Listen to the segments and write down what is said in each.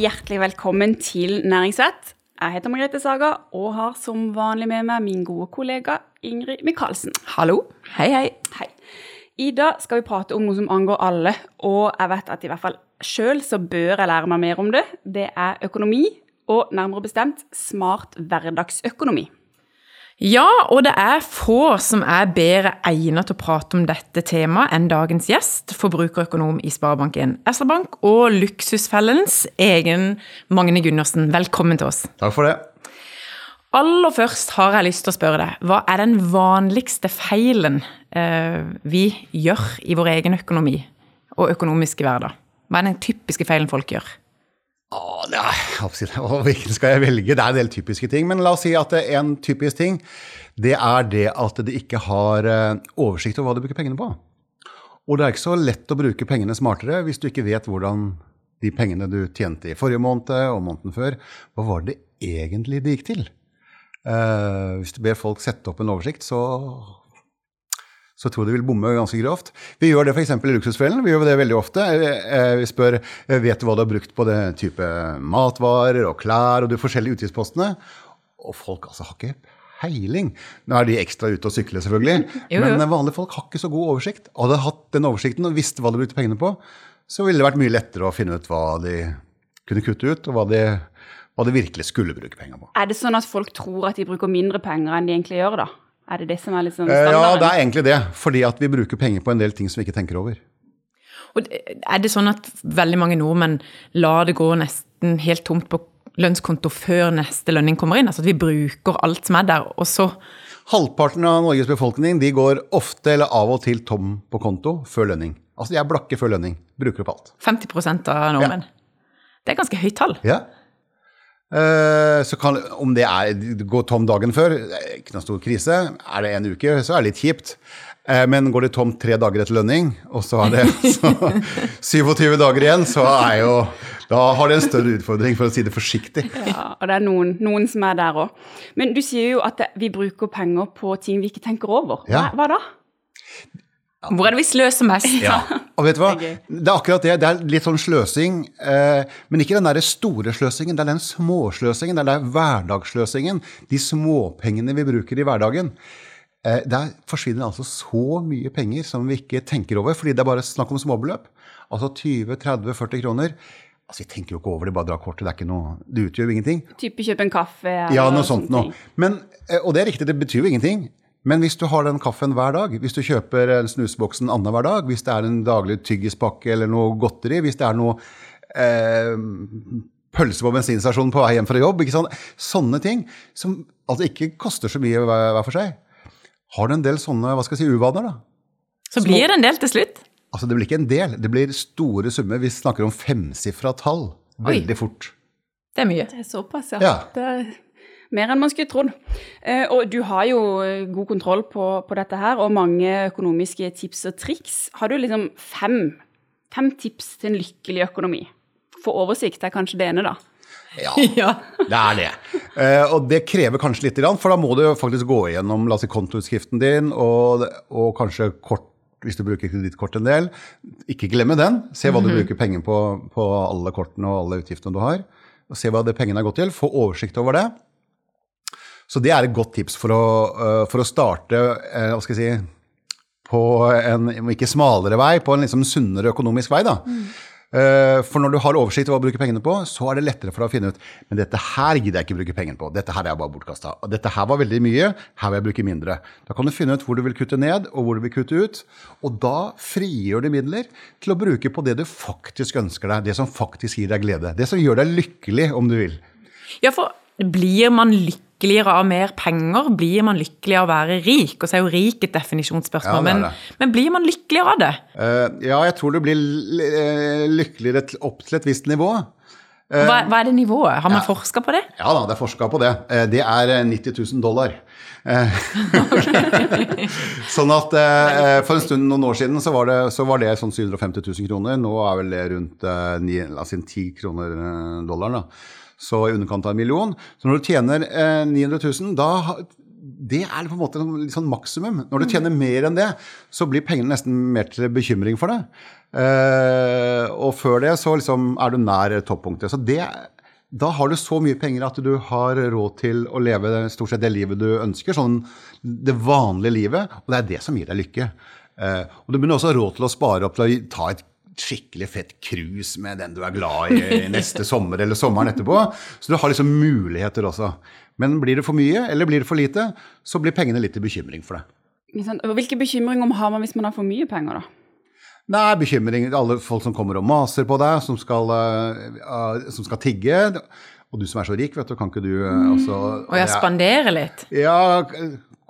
Hjertelig velkommen til Næringsvett. Jeg heter Margrethe Saga og har som vanlig med meg min gode kollega Ingrid Michaelsen. Hallo. Hei, hei. Hei. I dag skal vi prate om noe som angår alle, og jeg vet at i hvert fall sjøl så bør jeg lære meg mer om det. Det er økonomi, og nærmere bestemt smart hverdagsøkonomi. Ja, og det er få som er bedre egnet til å prate om dette temaet enn dagens gjest, forbrukerøkonom i Sparebank1 SR-Bank og Luksusfellens egen Magne Gundersen. Velkommen til oss. Takk for det. Aller først har jeg lyst til å spørre deg, hva er den vanligste feilen eh, vi gjør i vår egen økonomi og økonomiske hverdag? Hva er den typiske feilen folk gjør? Åh, nei, hvilken skal jeg velge? Det er en del typiske ting. Men la oss si at en typisk ting det er det at de ikke har eh, oversikt over hva de bruker pengene på. Og det er ikke så lett å bruke pengene smartere hvis du ikke vet hvordan de pengene du tjente i forrige måned og måneden før, hva var det egentlig det gikk til? Uh, hvis du ber folk sette opp en oversikt, så så jeg tror de vil bomme ganske grovt. Vi gjør det f.eks. i Luksusfellen. Vi gjør det veldig ofte. Eh, vi spør eh, vet du hva du har brukt på det type matvarer og klær og de forskjellige utgiftspostene. Og folk altså har ikke peiling. Nå er de ekstra ute og sykler, selvfølgelig. Jo, jo. Men vanlige folk har ikke så god oversikt. Hadde de hatt den oversikten og visst hva de brukte pengene på, så ville det vært mye lettere å finne ut hva de kunne kutte ut, og hva de, hva de virkelig skulle bruke penger på. Er det sånn at folk tror at de bruker mindre penger enn de egentlig gjør, da? Er det det som er liksom standarden? Ja, det er egentlig det. Fordi at vi bruker penger på en del ting som vi ikke tenker over. Og er det sånn at veldig mange nordmenn lar det gå nesten helt tomt på lønnskonto før neste lønning kommer inn? Altså at vi bruker alt som er der, og så Halvparten av Norges befolkning de går ofte eller av og til tom på konto før lønning. Altså de er blakke før lønning. Bruker opp alt. 50 av nordmenn. Ja. Det er ganske høyt tall. Ja. Eh, så kan, om det er går tom dagen før, ikke noen stor krise. Er det en uke, så er det litt kjipt. Eh, men går det tom tre dager etter lønning, og så er det så, 27 dager igjen, så er jo Da har det en større utfordring, for å si det forsiktig. Ja, og det er noen, noen som er der òg. Men du sier jo at vi bruker penger på ting vi ikke tenker over. Hva, hva da? Hvor er det vi sløser mest? Ja, og vet du hva? Det er akkurat det. Det er litt sånn sløsing. Eh, men ikke den der store sløsingen. Det er den småsløsingen. Det er den hverdagssløsingen. De småpengene vi bruker i hverdagen. Eh, der forsvinner altså så mye penger som vi ikke tenker over, fordi det er bare snakk om småbeløp. Altså 20-30-40 kroner. Altså, Vi tenker jo ikke over det, bare dra kortet. Det er ikke noe, det utgjør jo ingenting. Type kjøpe en kaffe? Ja, noe sånt noe. Men, eh, og det er riktig, det betyr jo ingenting. Men hvis du har den kaffen hver dag, hvis du kjøper en snusboksen annenhver dag, hvis det er en daglig tyggispakke eller noe godteri, hvis det er noe eh, pølse på bensinstasjonen på vei hjem fra jobb, sånne ting som altså ikke koster så mye hver, hver, for seg, har du en del sånne hva skal jeg si, uvaner, da. Så blir det en del til slutt? Altså Det blir ikke en del, det blir store summer. Vi snakker om femsifra tall veldig Oi. fort. Det er mye. Det er såpass, ja. ja. Det er mer enn man skulle trodd. Eh, og du har jo eh, god kontroll på, på, dette her, og mange økonomiske tips og triks. Har du liksom fem, fem tips til en lykkelig økonomi? For oversikt er kanskje det ene, da. Ja, det er det. Eh, og det krever kanskje litt, for da må du faktisk gå igjennom la oss si, kontoutskriften din og, og kanskje kort hvis du bruker kredittkort en del. Ikke glemme den. Se hva du mhm. bruker penger på på alle kortene og alle utgiftene du har. Og se hva det pengene har gått til. Få oversikt over det. Så det er et godt tips for å, uh, for å starte uh, hva skal jeg si, på en ikke smalere vei, på en liksom sunnere økonomisk vei. da. Mm. For når du har oversikt over hva du bruker pengene på, så er det lettere for deg å finne ut men dette her gidder jeg ikke bruke pengene på. Dette her er bare bortkasta. Dette her var veldig mye, her vil jeg bruke mindre. Da kan du finne ut hvor du vil kutte ned, og hvor du vil kutte ut. Og da frigjør du midler til å bruke på det du faktisk ønsker deg. Det som faktisk gir deg glede. Det som gjør deg lykkelig, om du vil. Ja, for blir man lykkelig lykkeligere av mer penger? Blir man lykkelig av å være rik? Og så er jo rik et definisjonsspørsmål, ja, men, men, blir man lykkeligere av det? Uh, ja, jeg tror du blir eh, lykkeligere opp til et visst nivå. Uh, hva, hva, er det nivået? Har man ja. forska på det? Ja da, det er forska på det. Uh, det er 90 000 dollar. sånn at for en stund, noen år siden, så var det, så var det sånn 750 000 kroner. Nå er vel det rundt 9, altså 10 kroner dollaren. da så i underkant av en million. Så når du tjener eh, 900 000, da det er på en måte litt sånn maksimum. Når du tjener mer enn det, så blir pengene nesten mer til bekymring for deg. Eh, og før det så liksom er du nær toppunktet. Så det, da har du så mye penger at du har råd til å leve stort sett det livet du ønsker. Sånn det vanlige livet. Og det er det som gir deg lykke. Eh, og du begynner også råd til å spare opp til å ta et skikkelig fett cruise med den du er glad i neste sommer eller sommeren etterpå. Så du har liksom muligheter også. Men blir det for mye eller blir det for lite, så blir pengene litt til bekymring for deg. Hvilke bekymringer har man hvis man har for mye penger, da? Nei, bekymring. Alle folk som kommer og maser på deg, som skal, uh, som skal tigge. Og du som er så rik, vet du, kan ikke du uh, også Og jeg spanderer litt? Ja,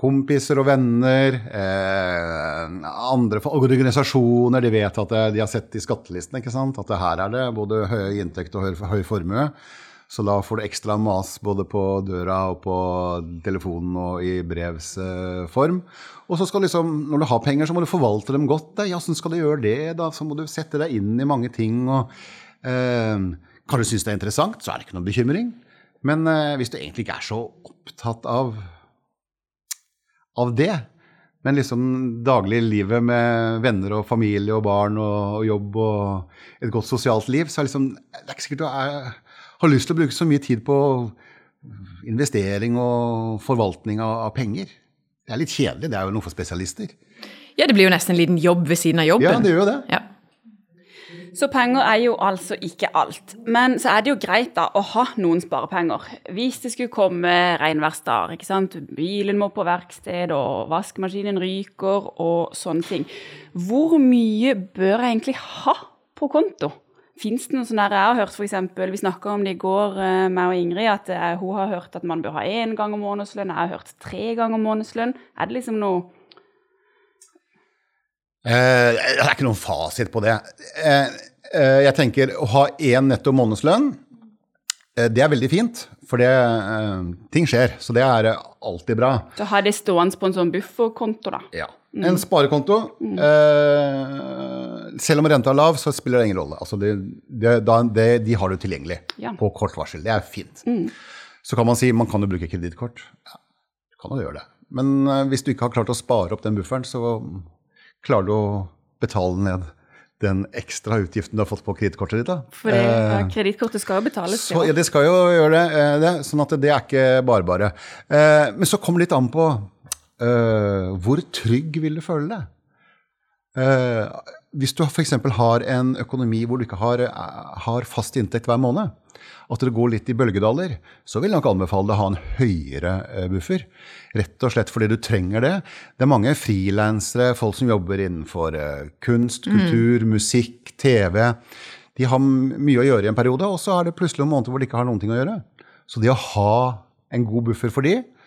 kompiser og venner, eh, andre organisasjoner, de vet at de har sett i skattelisten ikke sant? at her er det både høy inntekt og høy, høy formue. Så da får du ekstra mas både på døra og på telefonen og i brevs eh, form. Og så skal liksom, når du har penger, så må du forvalte dem godt. Da. Ja, åssen skal du gjøre det? da? Så må du sette deg inn i mange ting. og eh, Kan du synes det er interessant, så er det ikke noen bekymring. Men eh, hvis du egentlig ikke er så opptatt av av det. Men liksom dagliglivet med venner og familie og barn og, og, jobb og et godt sosialt liv, så er liksom, det er ikke sikkert du er, har lyst til å bruke så mye tid på investering og forvaltning av, av penger. Det er litt kjedelig. Det er jo noe for spesialister. Ja, det blir jo nesten en liten jobb ved siden av jobben. Ja, det gjør jo det. Ja. Så penger er jo altså ikke alt. Men så er det jo greit da å ha noen sparepenger. Hvis det skulle komme regnværsdager, ikke sant. Bilen må på verksted, og vaskemaskinen ryker, og sånne ting. Hvor mye bør jeg egentlig ha på konto? Fins det noe sånn der jeg har hørt f.eks. Vi snakka om det i går, eh, meg og Ingrid, at eh, hun har hørt at man bør ha én gang om månedslønn. Jeg har hørt tre ganger månedslønn. Er det liksom noe Eh, det er ikke noen fasit på det. Eh, eh, jeg tenker å ha én netto månedslønn, det er veldig fint. For det, ting skjer, så det er alltid bra. Så har det stående på en sånn bufferkonto, da? Ja. En sparekonto. Mm. selv om renta er lav, så spiller det ingen rolle. Altså det, det, de har du tilgjengelig ja. på kort varsel. Det er fint. Mm. Så kan man si man kan jo bruke kredittkort. Ja, du kan jo gjøre det. Men hvis du ikke har klart å spare opp den bufferen, så klarer du å betale ned den ekstra utgiften du har fått på kredittkortet ditt. da. For eh, kredittkortet skal jo betales. Så, ja, det skal jo gjøre det, eh, det, sånn at det er ikke bare bare. Eh, men så kommer det litt an på eh, hvor trygg vil du føle deg. Eh, hvis du f.eks. har en økonomi hvor du ikke har, har fast inntekt hver måned, at det går litt i bølgedaler, så vil jeg nok anbefale deg å ha en høyere eh, buffer. Rett og slett fordi du trenger det. Det er mange frilansere, folk som jobber innenfor eh, kunst, mm. kultur, mm. musikk, TV. De har mye å gjøre i en periode, og så er det plutselig noen måneder hvor de ikke har noen ting å gjøre. Så det å ha en god buffer for de, Eh,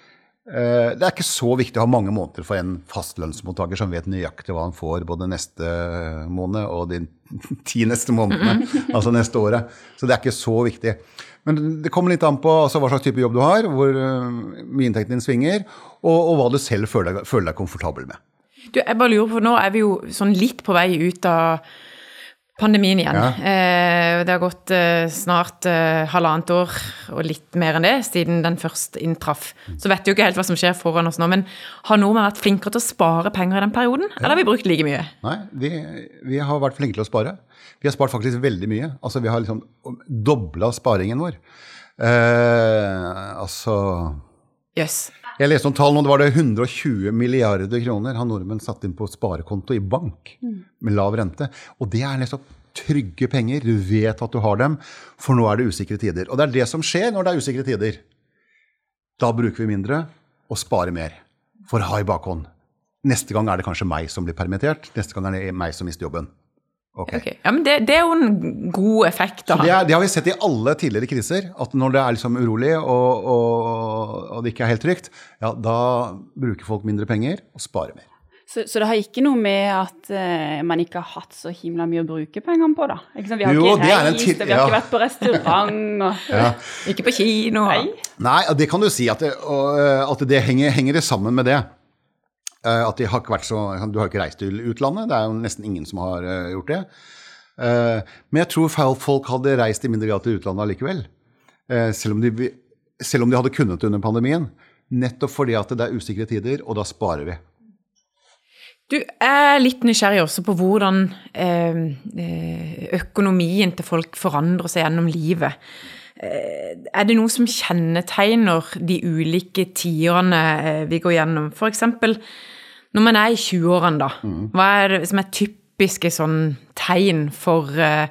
det er ikke så viktig å ha mange måneder for en fastlønnsmottaker som vet nøyaktig hva han får både neste måned og de ti neste månedene, altså neste året. Så det er ikke så viktig. Men det kommer litt an på altså, hva slags type jobb du har, hvor uh, mye inntekten din svinger, og, og, hva du selv føler føler deg komfortabel med. Du, jeg bare lurer på, Nå er vi jo sånn litt på vei ut av pandemien igjen. Ja. Eh, det har gått eh, snart eh, halvannet år og litt mer enn det siden den først inntraff. Så vet vi jo ikke helt hva som skjer foran oss nå, men har nordmenn vært flinkere til å spare penger i den perioden? Ja. Eller har vi brukt like mye? Nei, vi, vi, har vært flinke til å spare. Vi har spart faktisk veldig mye. Altså, vi har liksom dobla sparingen vår. Eh, altså Jøss. Yes. Jeg leste om tall nå, det var det 120 milliarder kroner han nordmenn satt inn på sparekonto i bank med lav rente. Og det er liksom trygge penger. Du vet at du har dem, for nå er det usikre tider. Og det er det som skjer når det er usikre tider. Da bruker vi mindre og sparer mer for å ha i bakhånd. Neste gang er det kanskje meg som blir permittert. Neste gang er det meg som mister jobben. Okay. okay. Ja, men det, det, er jo en god effekt, da. Det, er, det, har vi sett i alle tidligere kriser. At når det er liksom urolig og, og, og, det ikke er helt trygt, ja, da bruker folk mindre penger og sparer mer. Så, så det har ikke noe med at uh, man ikke har hatt så himla mye å bruke pengene på, da? Ikke Vi har jo, ikke reist, vi har ja. ikke vært på restaurant og ja. Ikke på kino. Nei. Nei, det kan du si at det, og, at det henger, henger sammen med det. Eh, at de har ikke vært så, Du har ikke reist til utlandet. Det er jo nesten ingen som har eh, gjort det. Eh, men jeg tror folk hadde reist i mindre grad til utlandet allikevel. Selv om, de, selv om de hadde kunnet det under pandemien. Nettopp fordi at det er usikre tider, og da sparer vi. Du er litt nysgjerrig også på hvordan økonomien til folk forandrer seg gjennom livet. Eh, er det noe som kjennetegner de ulike tidene eh, vi går gjennom? F.eks. når man er i 20-årene, da. Mm. Hva er det som er typiske sånn tegn for eh,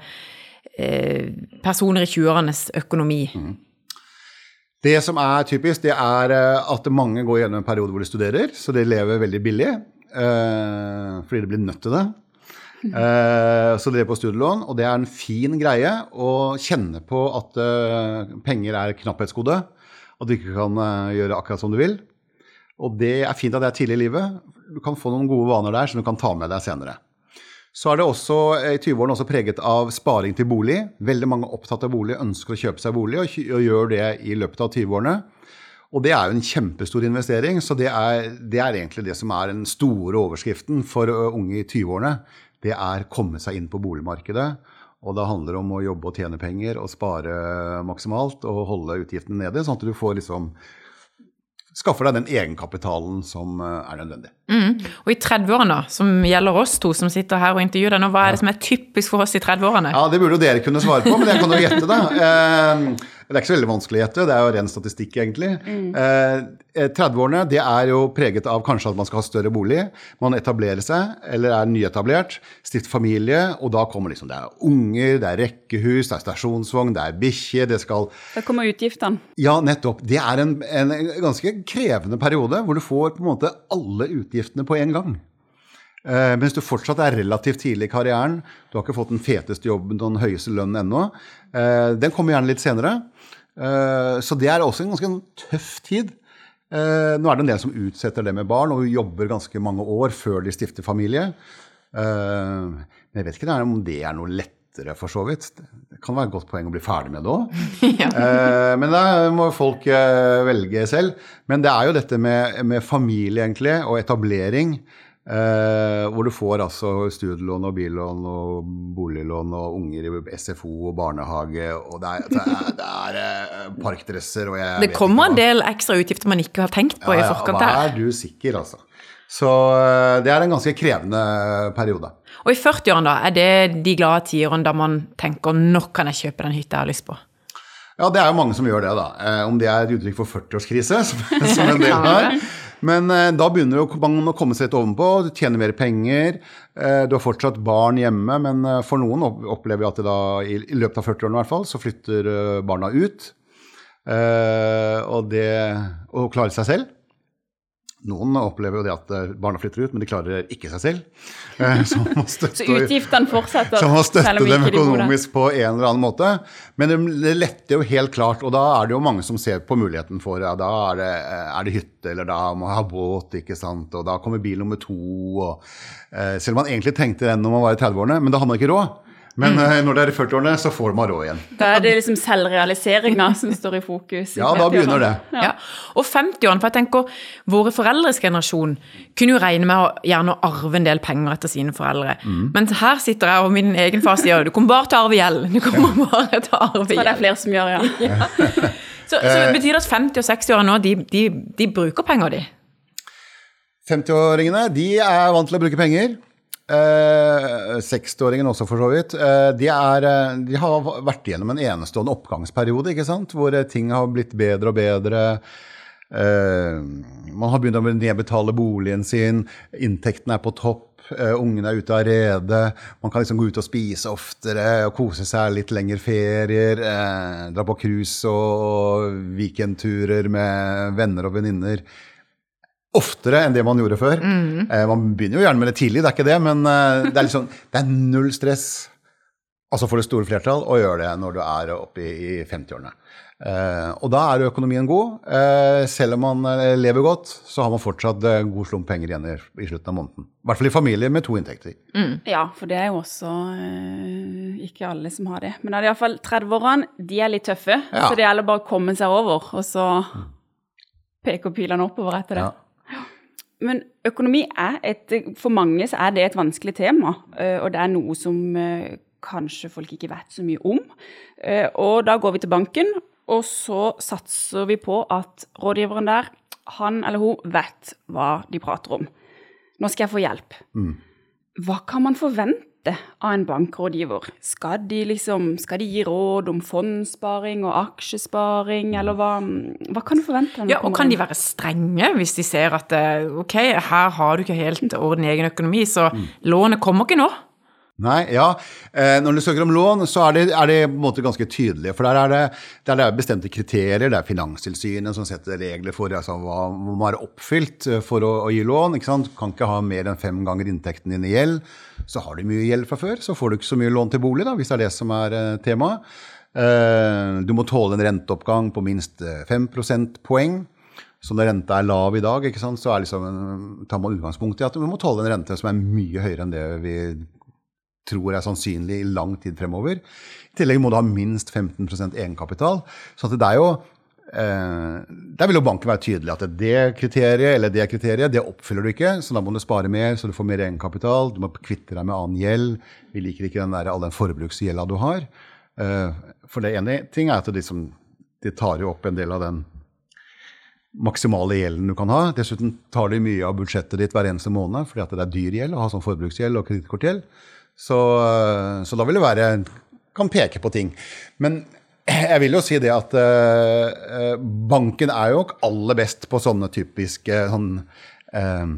personer i 20-årenes økonomi? Mm. Det som er typisk, det er at mange går gjennom en periode hvor de studerer, så de lever veldig billig. Fordi det blir nødt til det. Eh, så er på studielån, og det er en fin greie å kjenne på at eh, penger er knapphetsgode. At du ikke kan gjøre akkurat som du vil. Og det er fint at det er tidlig i livet. Du kan få noen gode vaner der som du kan ta med deg senere. Så er det også i 20-årene også preget av sparing til bolig. Veldig mange opptatt av bolig ønsker å kjøpe seg bolig, og, og gjør det i løpet av 20-årene. Og det er jo en kjempestor investering, så det er, det er egentlig det som er den store overskriften for unge i 20-årene. Det er komme seg inn på boligmarkedet. Og det handler om å jobbe og tjene penger og spare maksimalt og holde utgiftene nede, sånn at du får liksom skaffer deg den egenkapitalen som er nødvendig. Mm. Og i 30-årene, som gjelder oss to som sitter her og intervjuer deg nå, hva er det som er typisk for oss i 30-årene? Ja, Det burde jo dere kunne svare på, men jeg kan jo gjette, da. Eh, det er ikke så veldig vanskelig å gjette, det er jo ren statistikk, egentlig. Mm. Eh, 30-årene det er jo preget av kanskje at man skal ha større bolig. Man etablerer seg, eller er nyetablert, stifter familie, og da kommer liksom Det er unger, det er rekkehus, det er stasjonsvogn, det er bikkje, det skal Da kommer utgiftene. Ja, nettopp. Det er en, en ganske krevende periode hvor du får på en måte alle utgiftene på en gang. Uh, mens du fortsatt er relativt tidlig i karrieren. Du har ikke fått den feteste jobben og den høyeste lønnen ennå. Eh, den kommer gjerne litt senere. Eh, så det er også en ganske tøff tid. nå er det en del som utsetter det med barn og jobber ganske mange år før de stifter familie. men jeg vet ikke om det er noe lettere, for så vidt. Det kan være et godt poeng å bli ferdig med det òg. ja. men da må folk velge selv. Men det er jo dette med, med familie, egentlig, og etablering. Eh, hvor du får altså studielån og billån og boliglån og unger i SFO og barnehage. Og det er, det er, det er eh, parkdresser og jeg Det kommer en del ekstra utgifter man ikke har tenkt på ja, i forkant her. Ja, er du sikker, altså. Så eh, det er en ganske krevende periode. Og i 40-årene, da, er det de glade tiårene da man tenker 'nå kan jeg kjøpe den hytta jeg har lyst på'? Ja, det er jo mange som gjør det, da. Eh, om det er et uttrykk for 40-årskrise, som, som, en del har. Men eh, da begynner man å komme seg litt ovenpå, du tjener mer penger. Eh, du har fortsatt barn hjemme, men eh, for noen opplever vi at da, i, løpet av 40-årene i hvert fall, så flytter barna ut. Og, det, å klare seg selv. Noen opplever jo det at eh, barna flytter ut, men de klarer ikke seg selv. Eh, så, så utgiftene fortsetter? Så man støtte dem økonomisk på en eller annen måte. Men det letter jo helt klart, og da er det jo mange som ser på muligheten for ja, da er det, eh, er det hytte, eller da må jeg ha båt, ikke sant, og da kommer bil nummer to. Og, selv om man egentlig tenkte den når man var i 30-årene, men da hadde man ikke råd. Men mm. når det er i 40-årene, så får man råd igjen. Da er det liksom selvrealiseringa som står i fokus. ja, da begynner det. Ja. Ja. Og 50-årene, for jeg tenker våre foreldres generasjon kunne jo regne med å gjerne arve en del penger etter sine foreldre. Mm. Men her sitter jeg og min egen far sier du kommer bare til å arve gjeld. Du kommer ja. bare til å arve gjeld. Så det er flere som gjør, ja. så, så det betyr at 50- og 60-årene nå, de, de, de bruker penger, de? 50-åringene de er vant til å bruke penger. 60-åringen eh, også, for så vidt. Eh, de, er, eh, de, har vært gjennom en enestående oppgangsperiode, ikke sant? hvor ting har blitt bedre og bedre. man har begynt å nedbetale boligen sin, inntekten er på topp. Ungene er ute av rede. Man kan liksom gå ut og spise oftere og kose seg litt lengre ferier. Dra på cruise og weekendturer med venner og venninner oftere enn det man gjorde før. Mm. Eh, man begynner jo gjerne med det tidlig, det er ikke det, men eh, det er liksom, det er null stress, altså for det store flertall, å gjøre det når du er oppe i, i 50-årene. Eh, og da er økonomien god. Eh, selv om man lever godt, så har man fortsatt god slump penger igjen i, i, slutten av måneden. I hvert fall i familier med to inntekter. Mm. Ja, for det er jo også ikke alle som har det. Men iallfall 30-årene, de er litt tøffe, ja. så det gjelder bare å komme seg over, og så peker pilene oppover etter det. Ja. Men økonomi er et For mange så er det et vanskelig tema, eh, og det er noe som eh, kanskje folk ikke vet så mye om. Eh, og da går vi til banken, og så satser vi på at rådgiveren der han eller hun vet hva de prater om. Nå skal jeg få hjelp. Hva kan man forvente av en bankrådgiver? Skal de, liksom, skal de gi råd om fondssparing og aksjesparing, eller hva, hva kan du forvente? Ja, og Kan kan de være strenge hvis de ser at eh, ok, her har du ikke helt orden i egen økonomi, så lånet kommer ikke nå? Nei, ja. Eh, når du søker om lån, så er det, er det på en måte ganske tydelig. For der er det, der er bestemte kriterier. Det er Finanstilsynet som setter regler for altså, hva må være oppfylt eh, for å, å gi lån. ikke sant? Du kan ikke ha mer enn fem ganger inntekten din i gjeld. Så har du mye gjeld fra før, så får du ikke så mye lån til bolig, da, hvis det er det som er eh, temaet. Du må tåle en renteoppgang på minst fem 5 prosentpoeng. Så når renta er lav i dag, så liksom, tar man utgangspunkt i at du må tåle en rente som er mye høyere enn det vi tror er sannsynlig i lang tid fremover. I tillegg må du ha minst 15% egenkapital. Så det er jo eh, Der vil jo banken være tydelig at det kriteriet eller det kriteriet det oppfyller du ikke, så da må du spare mer, så du får mer egenkapital. Du må kvitte deg med annen gjeld. Vi liker ikke den der, all den forbruksgjelda du har. Eh, for det ene ting er at det, liksom, det tar jo opp en del av den maksimale gjelden du kan ha. Dessuten tar de mye av budsjettet ditt hver eneste måned fordi at det er dyr gjeld å ha sånn forbruksgjeld og kredittkortgjeld. Så, eh, så da vil det være Kan peke på ting. Men jeg vil jo si det at eh, banken er jo aller best på sånne typiske sånn eh,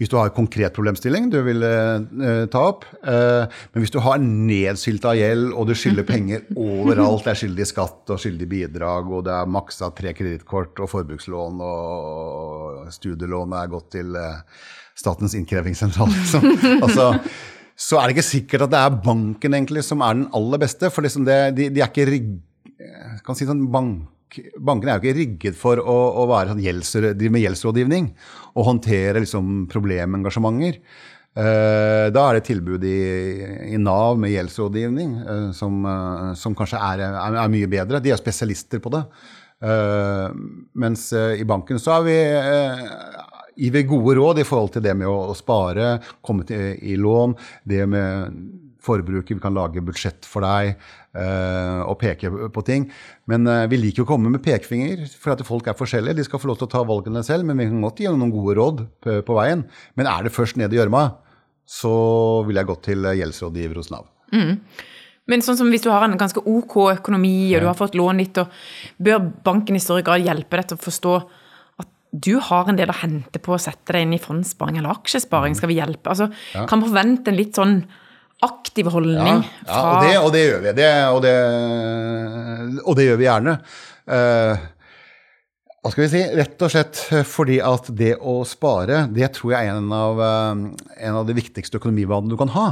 hvis du har en konkret problemstilling du vil uh, ta opp. Men hvis du har nedsylta gjeld, og du skylder penger overalt, det er skyldig skatt og skyldig bidrag, og det er maksa tre kredittkort og forbrukslån, og studielånet er gått til Statens innkrevingssentral, liksom. altså, så er det ikke sikkert at det er banken egentlig som er den aller beste. For liksom det, de, de er ikke rigg... Kan si sånn bank, Bankene er jo ikke rigget for å, å være sånn gjelds, med gjeldsrådgivning og håndtere liksom problemengasjementer. Eh, da er det tilbud i, i Nav med gjeldsrådgivning eh, som, eh, som kanskje er, er, er mye bedre. De er spesialister på det. Eh, mens eh, i banken så er vi eh, vi gode råd i forhold til det med å, spare, komme til, i lån, det med forbruket, vi kan lage budsjett for deg eh, og peke på ting. Men eh, vi liker å komme med pekefinger, for at folk er forskjellige. De skal få lov til å ta valgene selv, men vi kan godt gi noen gode råd på, på veien. Men er det først ned i gjørma, så vil jeg gått til gjeldsrådgiver hos Nav. Men sånn som hvis du har en ganske ok økonomi, og du har fått lån litt, og bør banken i større grad hjelpe deg til å forstå du har en del å hente på å sette deg inn i fondssparing eller aksjesparing, skal vi hjelpe? Altså, Kan man forvente en litt sånn aktiv holdning Ja, fra og, det, og det gjør vi. Det, og, det, og det gjør vi gjerne. Eh, hva skal vi si? Rett og slett fordi at det å spare, det tror jeg er en av, eh, en av de viktigste økonomivanene du kan ha.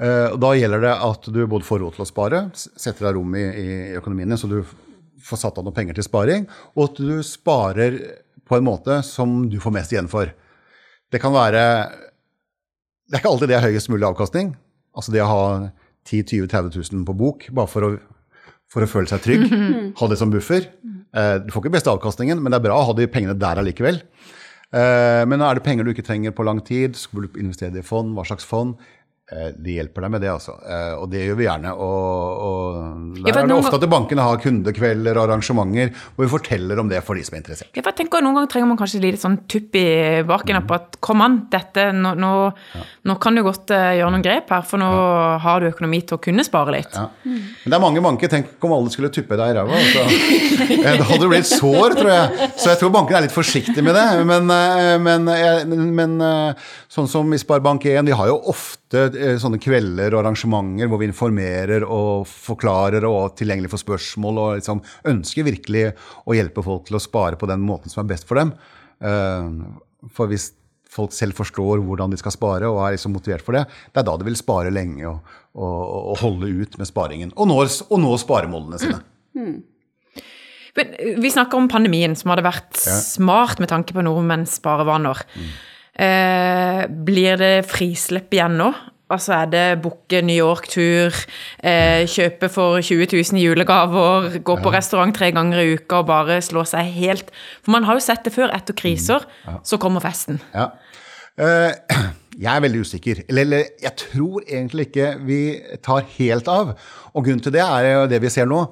Eh, da gjelder det at du både får råd til å spare, setter deg rom i, i økonomien din, så du får satt av noen penger til sparing, og at du sparer på en måte som du får mest igjen for. Det kan være Det er ikke alltid det er høyest mulig avkastning. Altså det å ha 10 20 30 000 på bok bare for å, for å føle seg trygg. Ha det som buffer. Eh, Du får ikke beste avkastningen, men det er bra å ha de pengene der allikevel. Eh, Men er det penger du ikke trenger på lang tid, skal du investere i fond, hva slags fond? Eh, Det hjelper deg med det, altså. Eh, Og det gjør vi gjerne. Og, og der er det ofte at bankene har kundekvelder og arrangementer hvor vi forteller om det for de som er interessert. Ja, jeg tenker Noen ganger trenger man kanskje litt sånn tupp i baken på at kom an, dette, nå, nå, nå kan du godt eh, gjøre noen grep her, for nå har du økonomi til å kunne spare litt. Ja. Men det er mange banker. Tenk om alle skulle tuppe deg i ræva. Altså. Da hadde du blitt sår, tror jeg. Så jeg tror bankene er litt forsiktige med det. Men, men, men, men sånn som i Sparebank1, de har jo ofte sånne kvelder og arrangementer hvor vi informerer og forklarer og er tilgjengelig for spørsmål og liksom ønsker virkelig å hjelpe folk til å spare på den måten som er best for dem. Eh, For hvis folk selv forstår hvordan de skal spare og er liksom motivert for det, det er da de vil spare lenge og, og, og holde ut med sparingen. Og nå, og nå sparemålene sine. Men eh, vi snakker om pandemien, som hadde vært smart med tanke på nordmenns sparevaner. Eh, blir det frislipp igjen nå? Altså er det booke New York-tur, eh, kjøpe for 20 000 julegaver, gå på restaurant tre ganger i uka og bare slå seg helt For man har jo sett det før, etter kriser, så kommer festen. Ja. Eh, Jeg er veldig usikker. Eller, eller jeg tror egentlig ikke vi tar helt av. Og grunnen til det er jo det vi ser nå.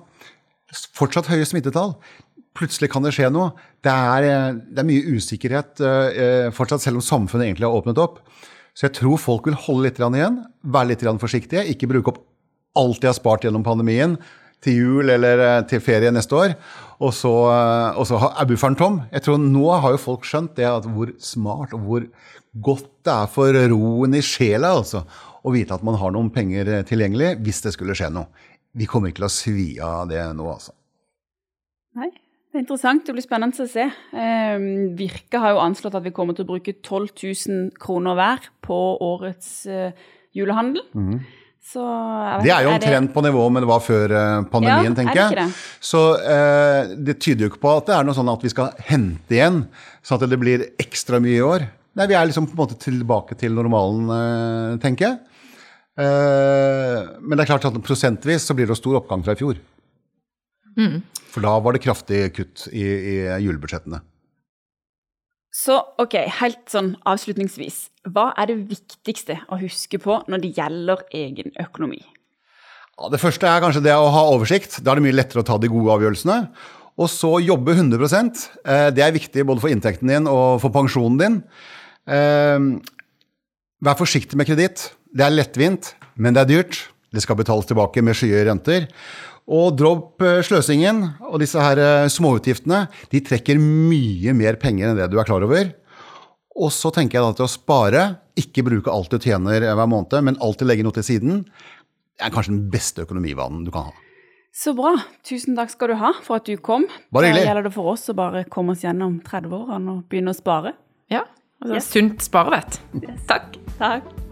Fortsatt høye smittetall. Plutselig kan det skje noe. Det er, eh, det er mye usikkerhet eh, fortsatt, selv om samfunnet egentlig har åpnet opp. Så jeg tror folk vil holde litt igjen, være litt forsiktige, ikke bruke opp alt de har spart gjennom pandemien til jul eller eh, til ferie neste år. Og så, og så er bufferen tom. Jeg tror Nå har jo folk skjønt det at hvor smart og hvor godt det er for roen i sjela altså, å vite at man har noen penger tilgjengelig hvis det skulle skje noe. Vi kommer ikke til å svi av det nå, altså. Det er interessant. Det blir spennende å se. Eh, Virke har jo anslått at vi kommer til å bruke 12 000 kroner hver på årets eh, julehandel. Mm. Så, det er jo omtrent på nivå med det var før eh, pandemien, ja, tenker jeg. Så eh, det tyder jo ikke på at det er noe sånn at vi skal hente igjen, sånn at det blir ekstra mye i år. Nei, vi er liksom på en måte tilbake til normalen, eh, tenker jeg. Eh, men det er klart at prosentvis så blir det stor oppgang fra i fjor. Mm. For da var det kraftig kutt i, i julebudsjettene. Så ok, helt sånn avslutningsvis. Hva er det viktigste å huske på når det gjelder egen økonomi? Ja, det første er kanskje det å ha oversikt. Da er det mye lettere å ta de gode avgjørelsene. Og så jobbe 100 eh, Det er viktig både for inntekten din og for pensjonen din. Eh, vær forsiktig med kreditt. Det er lettvint, men det er dyrt. Det skal betales tilbake med skyhøye renter. Og dropp eh, sløsingen og disse her småutgiftene. De trekker mye mer penger enn det du er klar over. Og så tenker jeg da til å spare. Ikke bruke alt du tjener hver måned, men alltid legge noe til siden. Det er kanskje den beste økonomivanen du kan ha. Så bra. Tusen takk skal du ha for at du kom. Bare hyggelig. Da gjelder det for oss å bare komme oss gjennom 30-årene og begynne å spare. Ja. Altså, yes. Sunt sparevett. Yes. Takk. Takk.